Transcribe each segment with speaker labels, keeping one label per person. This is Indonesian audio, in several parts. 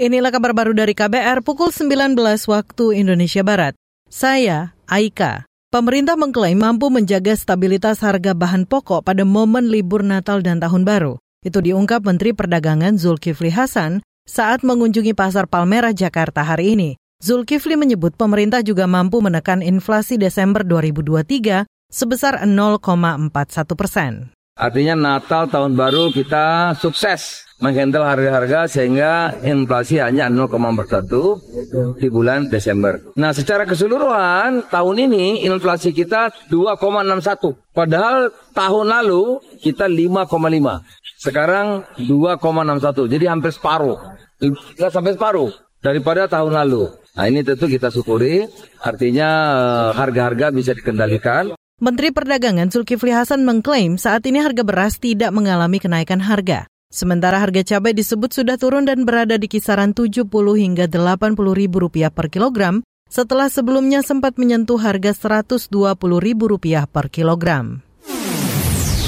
Speaker 1: Inilah kabar baru dari KBR pukul 19 waktu Indonesia Barat. Saya, Aika. Pemerintah mengklaim mampu menjaga stabilitas harga bahan pokok pada momen libur Natal dan Tahun Baru. Itu diungkap Menteri Perdagangan Zulkifli Hasan saat mengunjungi Pasar Palmerah Jakarta hari ini. Zulkifli menyebut pemerintah juga mampu menekan inflasi Desember 2023 sebesar 0,41 persen.
Speaker 2: Artinya Natal tahun baru kita sukses menghandle harga-harga sehingga inflasi hanya 0,41 di bulan Desember. Nah, secara keseluruhan tahun ini inflasi kita 2,61. Padahal tahun lalu kita 5,5. Sekarang 2,61. Jadi hampir separuh. Tidak sampai separuh daripada tahun lalu. Nah, ini tentu kita syukuri. Artinya eh, harga-harga bisa dikendalikan.
Speaker 1: Menteri Perdagangan Zulkifli Hasan mengklaim saat ini harga beras tidak mengalami kenaikan harga. Sementara harga cabai disebut sudah turun dan berada di kisaran 70 hingga 80 ribu rupiah per kilogram setelah sebelumnya sempat menyentuh harga 120 ribu rupiah per kilogram.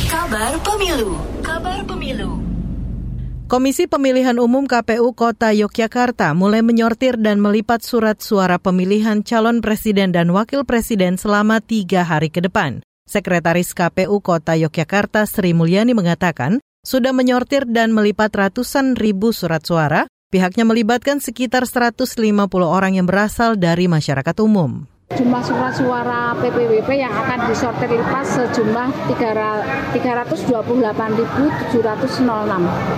Speaker 3: Kabar Pemilu Kabar Pemilu
Speaker 1: Komisi Pemilihan Umum KPU Kota Yogyakarta mulai menyortir dan melipat surat suara pemilihan calon presiden dan wakil presiden selama tiga hari ke depan. Sekretaris KPU Kota Yogyakarta Sri Mulyani mengatakan, sudah menyortir dan melipat ratusan ribu surat suara, pihaknya melibatkan sekitar 150 orang yang berasal dari masyarakat umum.
Speaker 4: Jumlah surat suara PPWP yang akan disortir lipat sejumlah 328.706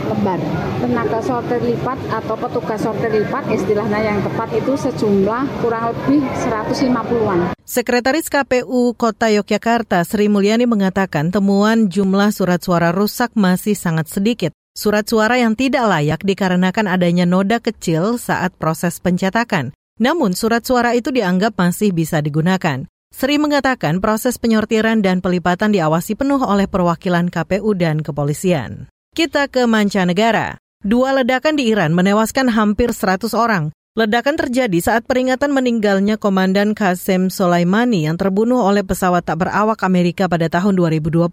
Speaker 4: lembar. Tenaga sortir lipat atau petugas sortir lipat istilahnya yang tepat itu sejumlah kurang lebih 150-an.
Speaker 1: Sekretaris KPU Kota Yogyakarta Sri Mulyani mengatakan temuan jumlah surat suara rusak masih sangat sedikit. Surat suara yang tidak layak dikarenakan adanya noda kecil saat proses pencetakan. Namun surat suara itu dianggap masih bisa digunakan. Sri mengatakan proses penyortiran dan pelipatan diawasi penuh oleh perwakilan KPU dan kepolisian. Kita ke mancanegara. Dua ledakan di Iran menewaskan hampir 100 orang. Ledakan terjadi saat peringatan meninggalnya Komandan Qasem Soleimani yang terbunuh oleh pesawat tak berawak Amerika pada tahun 2020.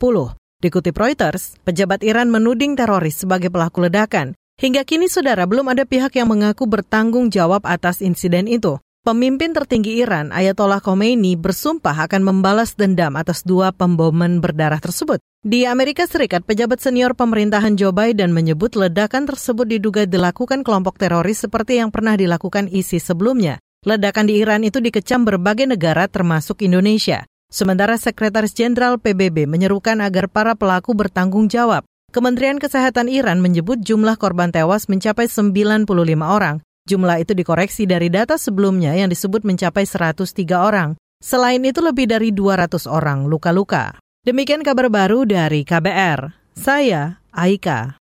Speaker 1: Dikutip Reuters, pejabat Iran menuding teroris sebagai pelaku ledakan. Hingga kini saudara belum ada pihak yang mengaku bertanggung jawab atas insiden itu. Pemimpin tertinggi Iran, Ayatollah Khomeini, bersumpah akan membalas dendam atas dua pemboman berdarah tersebut. Di Amerika Serikat, pejabat senior pemerintahan Joe Biden menyebut ledakan tersebut diduga dilakukan kelompok teroris seperti yang pernah dilakukan ISIS sebelumnya. Ledakan di Iran itu dikecam berbagai negara termasuk Indonesia. Sementara Sekretaris Jenderal PBB menyerukan agar para pelaku bertanggung jawab. Kementerian Kesehatan Iran menyebut jumlah korban tewas mencapai 95 orang. Jumlah itu dikoreksi dari data sebelumnya yang disebut mencapai 103 orang. Selain itu lebih dari 200 orang luka-luka. Demikian kabar baru dari KBR. Saya Aika.